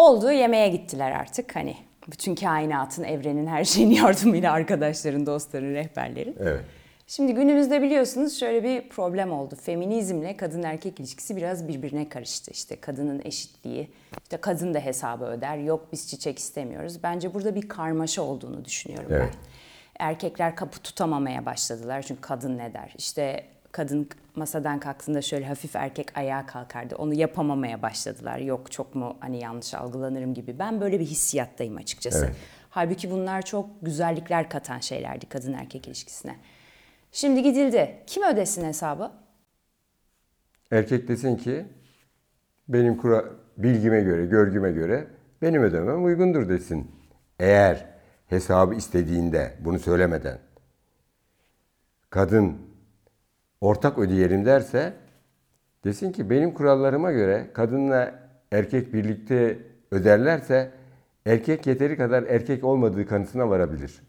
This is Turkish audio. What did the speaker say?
Oldu yemeğe gittiler artık hani. Bütün kainatın, evrenin, her şeyin yardımıyla arkadaşların, dostların, rehberlerin. Evet. Şimdi günümüzde biliyorsunuz şöyle bir problem oldu. Feminizmle kadın erkek ilişkisi biraz birbirine karıştı. İşte kadının eşitliği, işte kadın da hesabı öder, yok biz çiçek istemiyoruz. Bence burada bir karmaşa olduğunu düşünüyorum Evet. ben. Erkekler kapı tutamamaya başladılar çünkü kadın ne der? İşte kadın masadan kalktığında şöyle hafif erkek ayağa kalkardı. Onu yapamamaya başladılar. Yok çok mu hani yanlış algılanırım gibi. Ben böyle bir hissiyattayım açıkçası. Evet. Halbuki bunlar çok güzellikler katan şeylerdi kadın erkek ilişkisine. Şimdi gidildi. Kim ödesin hesabı? Erkek desin ki benim kura, bilgime göre, görgüme göre benim ödemem uygundur desin. Eğer hesabı istediğinde bunu söylemeden kadın ortak ödeyelim derse desin ki benim kurallarıma göre kadınla erkek birlikte öderlerse erkek yeteri kadar erkek olmadığı kanısına varabilir.